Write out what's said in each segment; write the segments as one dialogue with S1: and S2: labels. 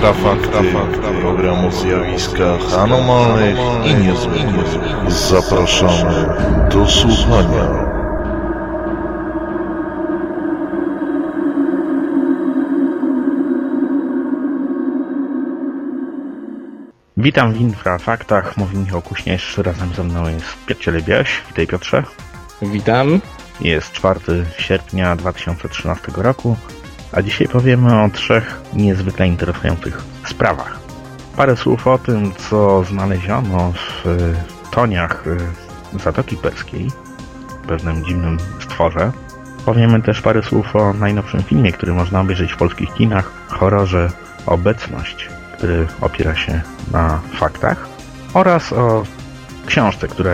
S1: Infrafakty, program o zjawiskach anomalnych i niezwykłych. Zapraszamy do słuchania.
S2: Witam w Infrafaktach, mówi Michał Kuśnierz, razem ze mną jest Piotr Cielebiaś. Witaj Piotrze.
S3: Witam.
S2: Jest 4 sierpnia 2013 roku, a dzisiaj powiemy o trzech niezwykle interesujących sprawach. Parę słów o tym, co znaleziono w toniach Zatoki Perskiej, pewnym dziwnym stworze. Powiemy też parę słów o najnowszym filmie, który można obejrzeć w polskich kinach, horrorze Obecność, który opiera się na faktach oraz o książce, która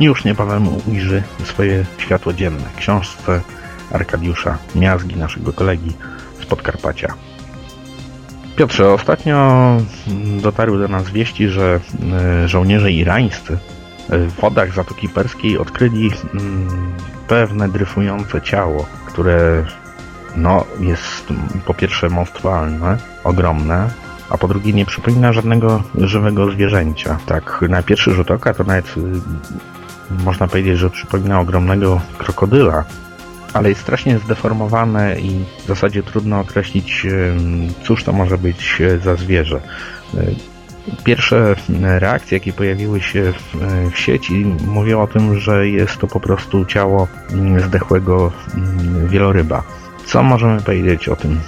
S2: już niebawem ujrzy swoje światło dzienne. Książce Arkadiusza Miazgi, naszego kolegi Podkarpacia. Piotrze, ostatnio dotarły do nas wieści, że e, żołnierze irańscy w wodach Zatoki Perskiej odkryli mm, pewne dryfujące ciało, które no, jest po pierwsze monstrualne, ogromne, a po drugie nie przypomina żadnego żywego zwierzęcia. Tak na pierwszy rzut oka to nawet y, można powiedzieć, że przypomina ogromnego krokodyla, ale jest strasznie zdeformowane i w zasadzie trudno określić, cóż to może być y, za zwierzę. Pierwsze reakcje, jakie pojawiły się w, w sieci, mówią o tym, że jest to po prostu ciało zdechłego wieloryba. Co możemy powiedzieć o tym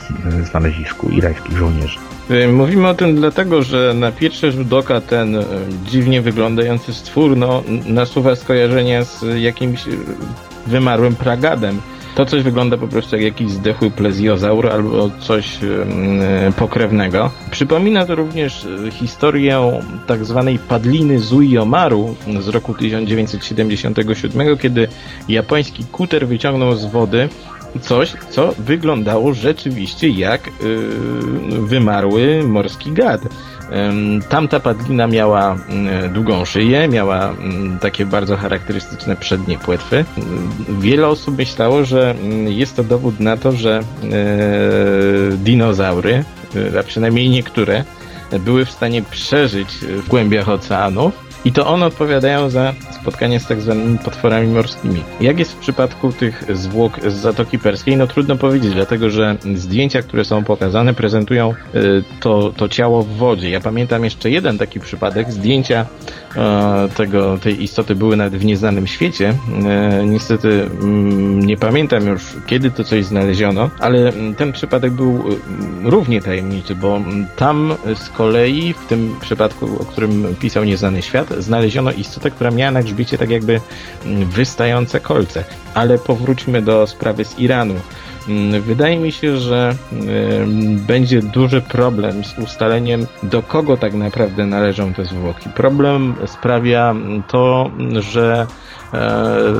S2: znalezisku irańskich żołnierzy?
S3: Mówimy o tym dlatego, że na pierwszy rzut oka ten dziwnie wyglądający stwór no, nasuwa skojarzenia z jakimś wymarłym pragadem. To coś wygląda po prostu jak jakiś zdechły plezjozaur albo coś pokrewnego. Przypomina to również historię tak zwanej padliny Zuiomaru z roku 1977, kiedy japoński kuter wyciągnął z wody coś, co wyglądało rzeczywiście jak yy, wymarły morski gad. Tamta padlina miała długą szyję, miała takie bardzo charakterystyczne przednie płetwy. Wiele osób myślało, że jest to dowód na to, że e, dinozaury, e, a przynajmniej niektóre, były w stanie przeżyć w głębiach oceanów i to one odpowiadają za spotkanie z tak zwanymi potworami morskimi. Jak jest w przypadku tych zwłok z Zatoki Perskiej? No trudno powiedzieć, dlatego że zdjęcia, które są pokazane, prezentują y, to, to ciało w wodzie. Ja pamiętam jeszcze jeden taki przypadek. Zdjęcia e, tego, tej istoty były nawet w nieznanym świecie. E, niestety mm, nie pamiętam już, kiedy to coś znaleziono, ale ten przypadek był y, równie tajemniczy, bo tam z kolei, w tym przypadku, o którym pisał Nieznany Świat, znaleziono istotę, która miała na grzbiecie tak jakby mm, wystające kolce. Ale powróćmy do sprawy z Iranu. Mm, wydaje mi się, że będzie duży problem z ustaleniem, do kogo tak naprawdę należą te zwłoki. Problem sprawia to, że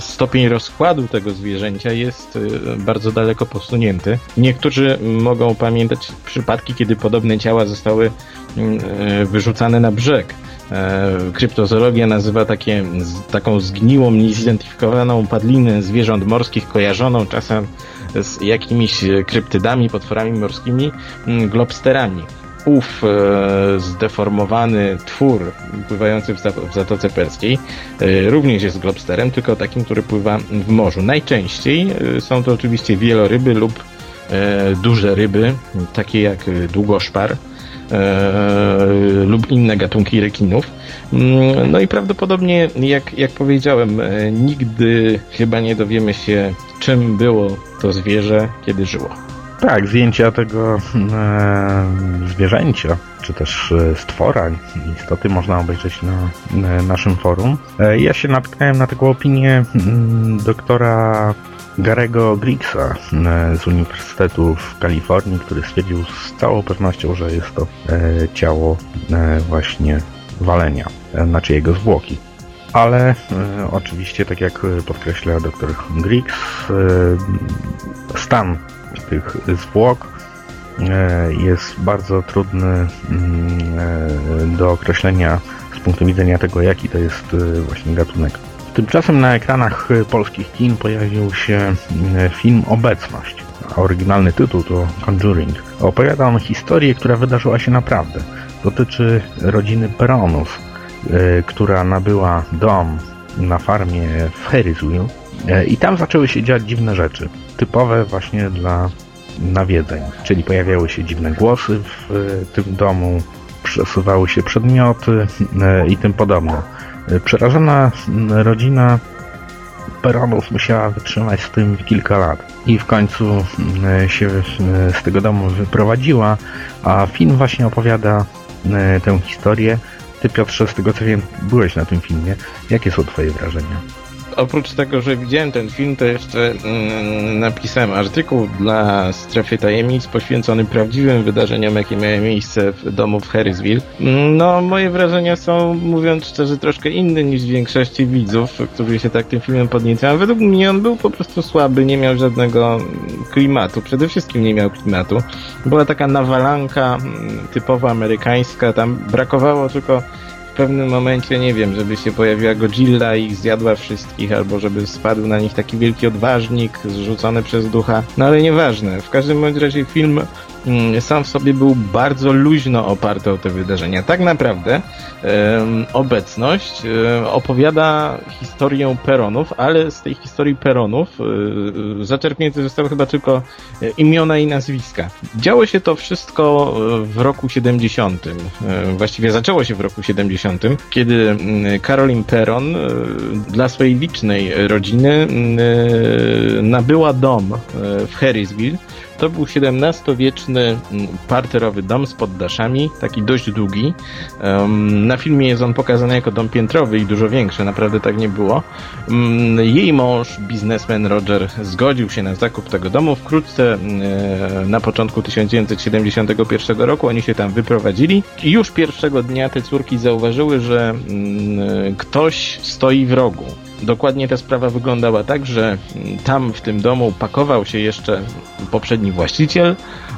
S3: stopień rozkładu tego zwierzęcia jest e, bardzo daleko posunięty. Niektórzy mogą pamiętać przypadki, kiedy podobne ciała zostały mm, e, wyrzucane na brzeg. Kryptozoologia nazywa takie, taką zgniłą, niezidentyfikowaną padlinę zwierząt morskich, kojarzoną czasem z jakimiś kryptydami, potworami morskimi, mm, globsterami. Ów e, zdeformowany twór pływający w, w Zatoce Perskiej e, również jest globsterem, tylko takim, który pływa w morzu. Najczęściej e, są to oczywiście wieloryby lub e, duże ryby, takie jak długoszpar, E, lub inne gatunki rekinów. Mm, no i prawdopodobnie, jak, jak powiedziałem, e, nigdy chyba nie dowiemy się, czym było to zwierzę, kiedy żyło.
S2: Tak, zdjęcia tego e, zwierzęcia, czy też e, stwora, istoty można obejrzeć na, na naszym forum. E, ja się natknąłem na taką opinię mm, doktora Garego Griggsa e, z Uniwersytetu w Kalifornii, który stwierdził z całą pewnością, że jest to e, ciało e, właśnie walenia, znaczy jego zwłoki. Ale oczywiście, tak jak podkreśla dr Griggs, stan tych zwłok jest bardzo trudny mm, do określenia z punktu widzenia tego, jaki to jest właśnie gatunek. Tymczasem na ekranach polskich kin pojawił się film Obecność. oryginalny tytuł to Conjuring. Opowiada on historię, która wydarzyła się naprawdę. Dotyczy rodziny Peronów, e, która nabyła dom na farmie w Harrisville e, i tam zaczęły się dziać dziwne rzeczy, typowe właśnie dla nawiedzeń, czyli pojawiały się dziwne głosy w e, tym domu, przesuwały się przedmioty i tym podobne. Przerażona rodzina Peronów musiała wytrzymać z tym kilka lat i w końcu się z tego domu wyprowadziła, a film właśnie opowiada tę historię. Ty Piotrze, z tego co wiem, byłeś na tym filmie. Jakie są twoje wrażenia?
S3: Oprócz tego, że widziałem ten film, to jeszcze mm, napisałem artykuł dla Strefy Tajemnic poświęcony prawdziwym wydarzeniom, jakie miały miejsce w domu w Harrisville. No, moje wrażenia są, mówiąc szczerze, troszkę inne niż większości widzów, którzy się tak tym filmem podniecają. Według mnie on był po prostu słaby, nie miał żadnego klimatu. Przede wszystkim nie miał klimatu. Była taka nawalanka mm, typowo amerykańska, tam brakowało tylko w pewnym momencie, nie wiem, żeby się pojawiła Godzilla i ich zjadła wszystkich, albo żeby spadł na nich taki wielki odważnik zrzucony przez ducha. No ale nieważne. W każdym bądź razie film sam w sobie był bardzo luźno oparty o te wydarzenia. Tak naprawdę obecność opowiada historię peronów, ale z tej historii peronów e, zaczerpnięte zostały chyba tylko e, imiona i nazwiska. Działo się to wszystko e, w roku 70. Właściwie zaczęło się w roku 70, kiedy mm, Caroline Peron dla swojej licznej rodziny mm, nabyła dom w Harrisville to był XVII-wieczny mm, parterowy dom z poddaszami, taki dość długi. Na filmie jest on pokazany jako dom piętrowy i dużo większy, naprawdę tak nie było. Jej mąż, biznesmen Roger, zgodził się na zakup tego domu. Wkrótce mm, na początku 1971 roku oni się tam wyprowadzili i już pierwszego dnia te córki zauważyły, że ktoś stoi w rogu. Dokładnie ta sprawa wyglądała tak, że tam w tym domu pakował się jeszcze poprzedni właściciel.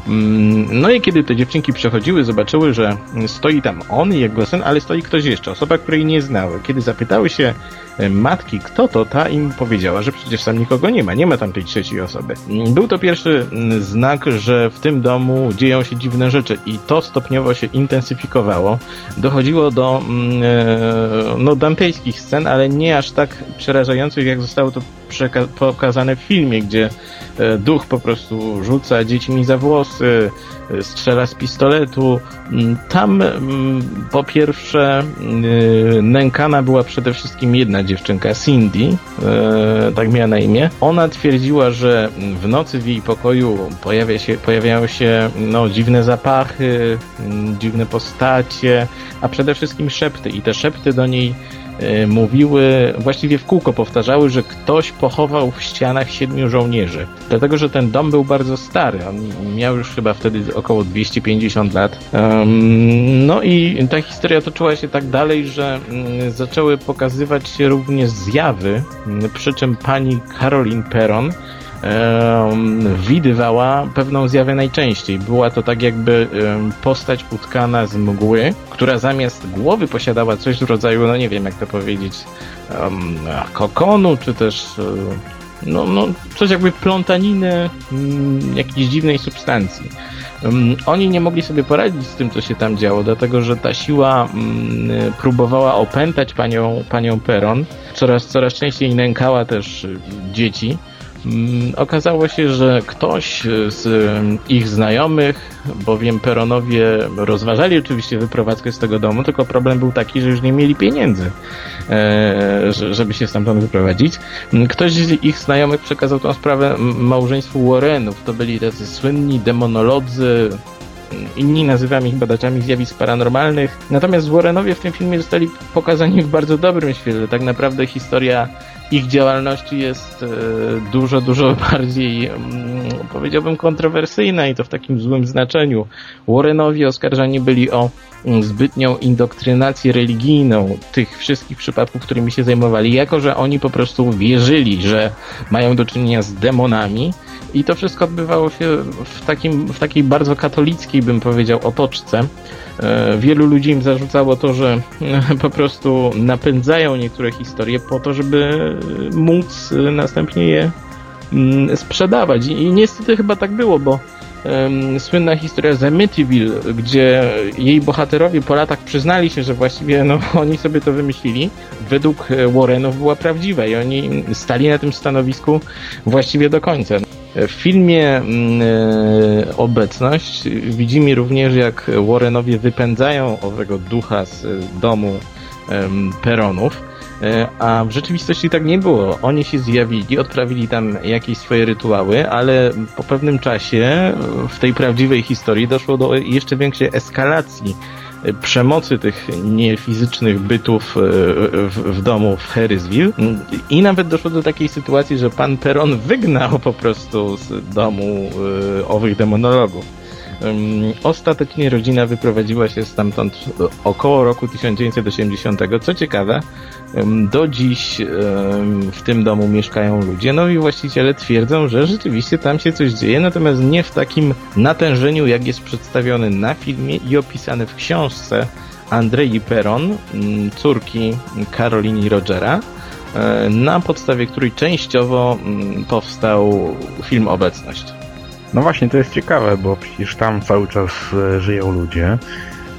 S3: Mm, no i kiedy te dziewczynki przechodziły, zobaczyły, że stoi tam on i jego syn, ale stoi ktoś jeszcze, osoba, której nie znały. Kiedy zapytały się E, matki, kto to, ta im powiedziała, że przecież tam nikogo nie ma, nie ma tam tej trzeciej osoby. Był to pierwszy mm, znak, że w tym domu dzieją się dziwne rzeczy i to stopniowo się intensyfikowało. Dochodziło do mm, e, no, dantejskich scen, ale nie aż tak przerażających, jak zostało to pokazane w filmie, gdzie duch po prostu rzuca dziećmi za włosy, strzela z pistoletu. Mm, tam po pierwsze nękana była przede wszystkim jedna dziewczynka, Cindy, e, tak miała na imię. Ona twierdziła, że w nocy w jej pokoju pojawia się, pojawiają się no, dziwne zapachy, mm, dziwne postacie, a przede wszystkim szepty. I te szepty do niej E, mówiły, właściwie w kółko powtarzały, że ktoś pochował w ścianach siedmiu żołnierzy. Dlatego, że ten dom był bardzo stary. On miał już chyba wtedy około 250 lat. no i ta historia toczyła się tak dalej, że mm, zaczęły pokazywać się również zjawy, przy czym pani Caroline Perron widywała pewną zjawę najczęściej. Była to tak jakby postać utkana z mgły, która zamiast głowy posiadała coś w rodzaju, no nie wiem jak to powiedzieć, kokonu, czy też e, no, no, coś jakby plątaniny mm, jakiejś dziwnej substancji. oni nie mogli sobie poradzić z tym, co się tam działo, dlatego że ta siła mm, próbowała opętać panią, panią Peron. Coraz, coraz częściej nękała też dzieci. Mm, okazało się, że ktoś z ich znajomych, bowiem Peronowie rozważali oczywiście wyprowadzkę z tego domu, tylko problem był taki, że już nie mieli pieniędzy, e, żeby się stamtąd wyprowadzić. Mm, ktoś z ich znajomych przekazał tą sprawę małżeństwu Warrenów. To byli tacy słynni demonolodzy, inni nazywamy ich badaczami zjawisk paranormalnych. Natomiast Warrenowie w tym filmie zostali pokazani w bardzo dobrym świetle. Tak naprawdę historia ich działalności jest e, dużo, dużo bardziej, mm, powiedziałbym, kontrowersyjna i to w takim złym znaczeniu. Warrenowie oskarżani byli o mm, zbytnią indoktrynację religijną tych wszystkich przypadków, którymi się zajmowali, jako że oni po prostu wierzyli, że mają do czynienia z demonami i to wszystko odbywało się w, takim, w takiej bardzo katolickiej, bym powiedział, otoczce. E, wielu ludzi im zarzucało to, że po prostu napędzają niektóre historie po to, żeby móc następnie je mm, sprzedawać. I, niestety chyba tak było, bo słynna historia z Amityville, gdzie jej bohaterowie po latach przyznali się, że właściwie no, oni sobie to wymyślili, według Warrenów była prawdziwa i oni stali na tym stanowisku właściwie do końca. W filmie mm, e, Obecność widzimy również, jak Warrenowie wypędzają owego ducha z domu Peronów, e, a w rzeczywistości tak nie było. Oni się zjawili, odprawili tam jakieś swoje rytuały, ale po pewnym czasie w tej prawdziwej historii doszło do jeszcze większej eskalacji przemocy tych niefizycznych bytów e, w, w domu w Harrisville i nawet doszło do takiej sytuacji, że pan Peron wygnał po prostu z domu e, owych demonologów. Ostatecznie rodzina wyprowadziła się stamtąd około roku 1980. Co ciekawe, do dziś w tym domu mieszkają ludzie, no i właściciele twierdzą, że rzeczywiście tam się coś dzieje, natomiast nie w takim natężeniu, jak jest przedstawiony na filmie i opisany w książce Andrei Peron, córki Karolini Rogera, e, na podstawie której częściowo powstał film Obecność.
S2: No właśnie, to jest ciekawe, bo przecież tam cały czas e, żyją ludzie,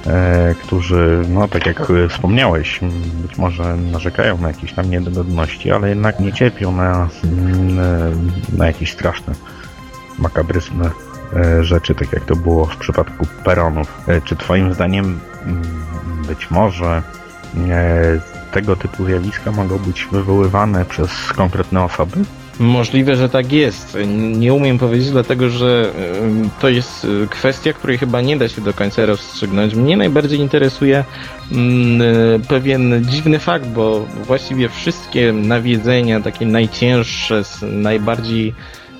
S2: e, którzy, no tak jak wspomniałeś, być może narzekają na jakieś tam niedogodności, ale jednak nie cierpią na, na jakieś straszne, makabryczne e, rzeczy, tak jak to było w przypadku peronów. Czy twoim zdaniem być może tego typu zjawiska mogą być wywoływane przez konkretne osoby?
S3: Możliwe, że tak jest. Nie umiem powiedzieć, dlatego że to jest y, kwestia, której chyba nie da się do końca rozstrzygnąć. Mnie najbardziej interesuje mm, y, pewien dziwny fakt, bo właściwie wszystkie nawiedzenia, takie najcięższe, najbardziej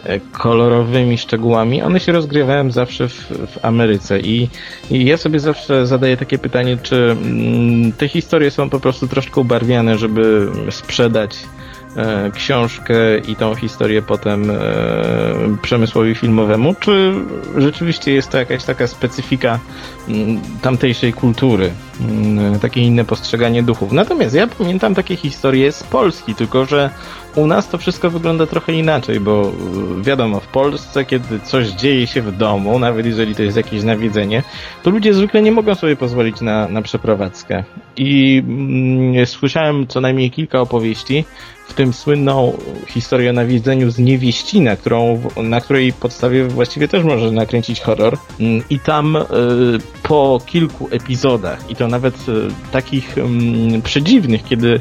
S3: e, kolorowymi szczegółami, one się rozgrywają zawsze w, w Ameryce I, i ja sobie zawsze zadaję takie pytanie, czy mm, te historie są po prostu troszkę ubarwiane, żeby sprzedać E, książkę i tą historię potem e, przemysłowi filmowemu, czy rzeczywiście jest to jakaś taka specyfika mm, tamtejszej kultury, mm, takie inne postrzeganie duchów. Natomiast ja pamiętam takie historie z Polski, tylko że u nas to wszystko wygląda trochę inaczej, bo e, wiadomo, w Polsce, kiedy coś dzieje się w domu, nawet jeżeli to jest jakieś nawiedzenie, to ludzie zwykle nie mogą sobie pozwolić na, na przeprowadzkę. I mm, słyszałem co najmniej kilka opowieści, w tym słynną historię o nawiedzeniu z Niewieścina, którą, na której podstawie właściwie też może nakręcić horror. Mm, I tam y, po kilku epizodach, i to nawet y, takich y, przedziwnych, kiedy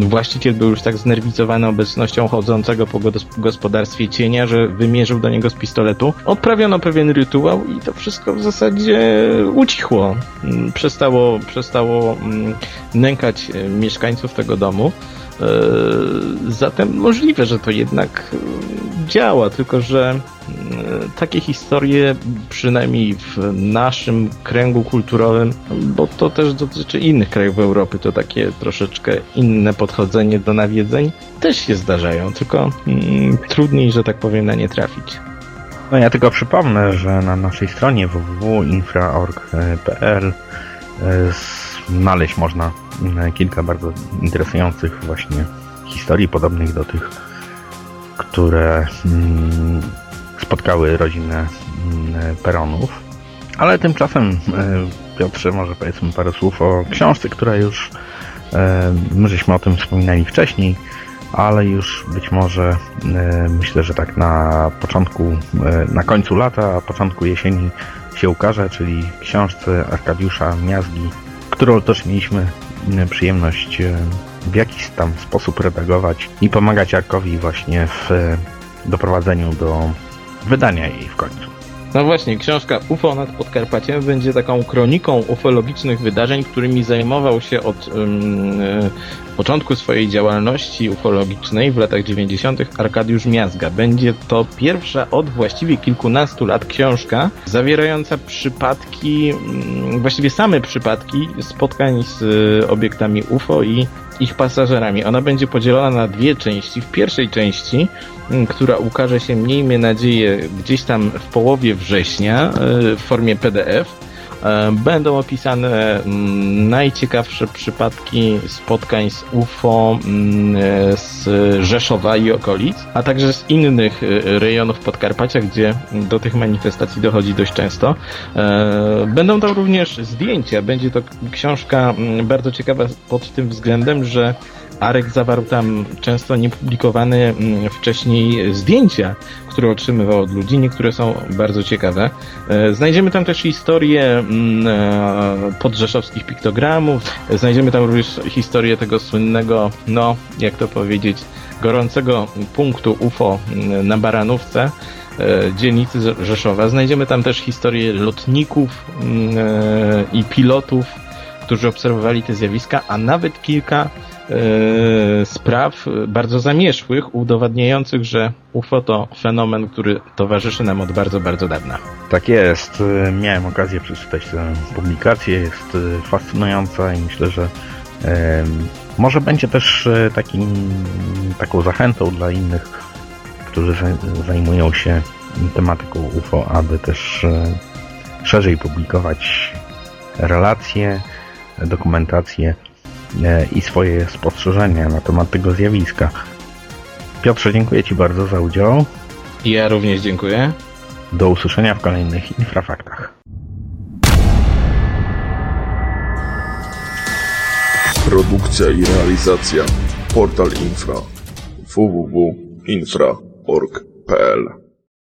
S3: właściciel był już tak znerwicowany obecnością chodzącego po gospodarstwie cienia, że wymierzył do niego z pistoletu. Odprawiono pewien rytuał i to wszystko w zasadzie ucichło. Przestało, przestało nękać mieszkańców tego domu. E, zatem możliwe, że to jednak e, działa, tylko że e, takie historie, przynajmniej w naszym kręgu kulturowym, bo to też dotyczy innych krajów Europy, to takie troszeczkę inne podchodzenie do nawiedzeń, też się zdarzają, tylko mm, trudniej, że tak powiem, na nie trafić.
S2: No ja tylko przypomnę, że na naszej stronie www.infra.org.pl znaleźć można e, kilka bardzo interesujących właśnie historii podobnych do tych, które mm, spotkały rodzinę mm, Peronów. Ale tymczasem, e, Piotrze, może powiedzmy parę słów o książce, która już, e, my żeśmy o tym wspominali wcześniej, ale już być może myślę, że tak na początku, na końcu lata, a początku jesieni się ukaże, czyli książce Arkadiusza Miazgi którą też mieliśmy e, przyjemność e, w jakiś tam sposób redagować i pomagać Jarkowi właśnie w e, doprowadzeniu do wydania jej w końcu.
S3: No właśnie, książka UFO nad Podkarpaciem będzie taką kroniką ufologicznych wydarzeń, którymi zajmował się od um, początku swojej działalności ufologicznej w latach 90. Arkadiusz Miazga. Będzie to pierwsza od właściwie kilkunastu lat książka zawierająca przypadki, właściwie same przypadki spotkań z e, obiektami UFO i ich pasażerami. Ona będzie podzielona na dwie części. W pierwszej części, mm, która ukaże się, miejmy nadzieję, gdzieś tam w połowie września e, w formie PDF, będą opisane mm, najciekawsze przypadki spotkań z UFO mm, e, z Rzeszowa i okolic, a także z innych e, rejonów Podkarpacia, gdzie do tych manifestacji dochodzi dość często. Będą tam również zdjęcia. Będzie to książka mm, bardzo ciekawa pod tym względem, że Arek zawarł tam często niepublikowane mm, wcześniej zdjęcia, które otrzymywał od ludzi. Niektóre są bardzo ciekawe. E, znajdziemy tam też historię mm, e, podrzeszowskich piktogramów. Znajdziemy tam również historię tego słynnego, no, jak to powiedzieć, gorącego punktu UFO mm, na Baranówce e, dzielnicy Rzeszowa. Znajdziemy tam też historię lotników i pilotów, którzy obserwowali te zjawiska, a nawet kilka spraw bardzo zamierzchłych, udowadniających, że UFO to fenomen, który towarzyszy nam od bardzo, bardzo dawna.
S2: Tak jest. E, miałem okazję przeczytać tę publikację. Jest e, fascynująca i myślę, że może będzie też takim, taką zachętą dla innych, którzy zajmują się tematyką UFO, aby też szerzej publikować relacje, dokumentacje E, i swoje spostrzeżenia na temat tego zjawiska. Piotrze, dziękuję Ci bardzo za udział.
S3: Ja również dziękuję.
S2: Do usłyszenia w kolejnych infrafaktach.
S1: Produkcja i realizacja Portal Infra www.infra.org.pl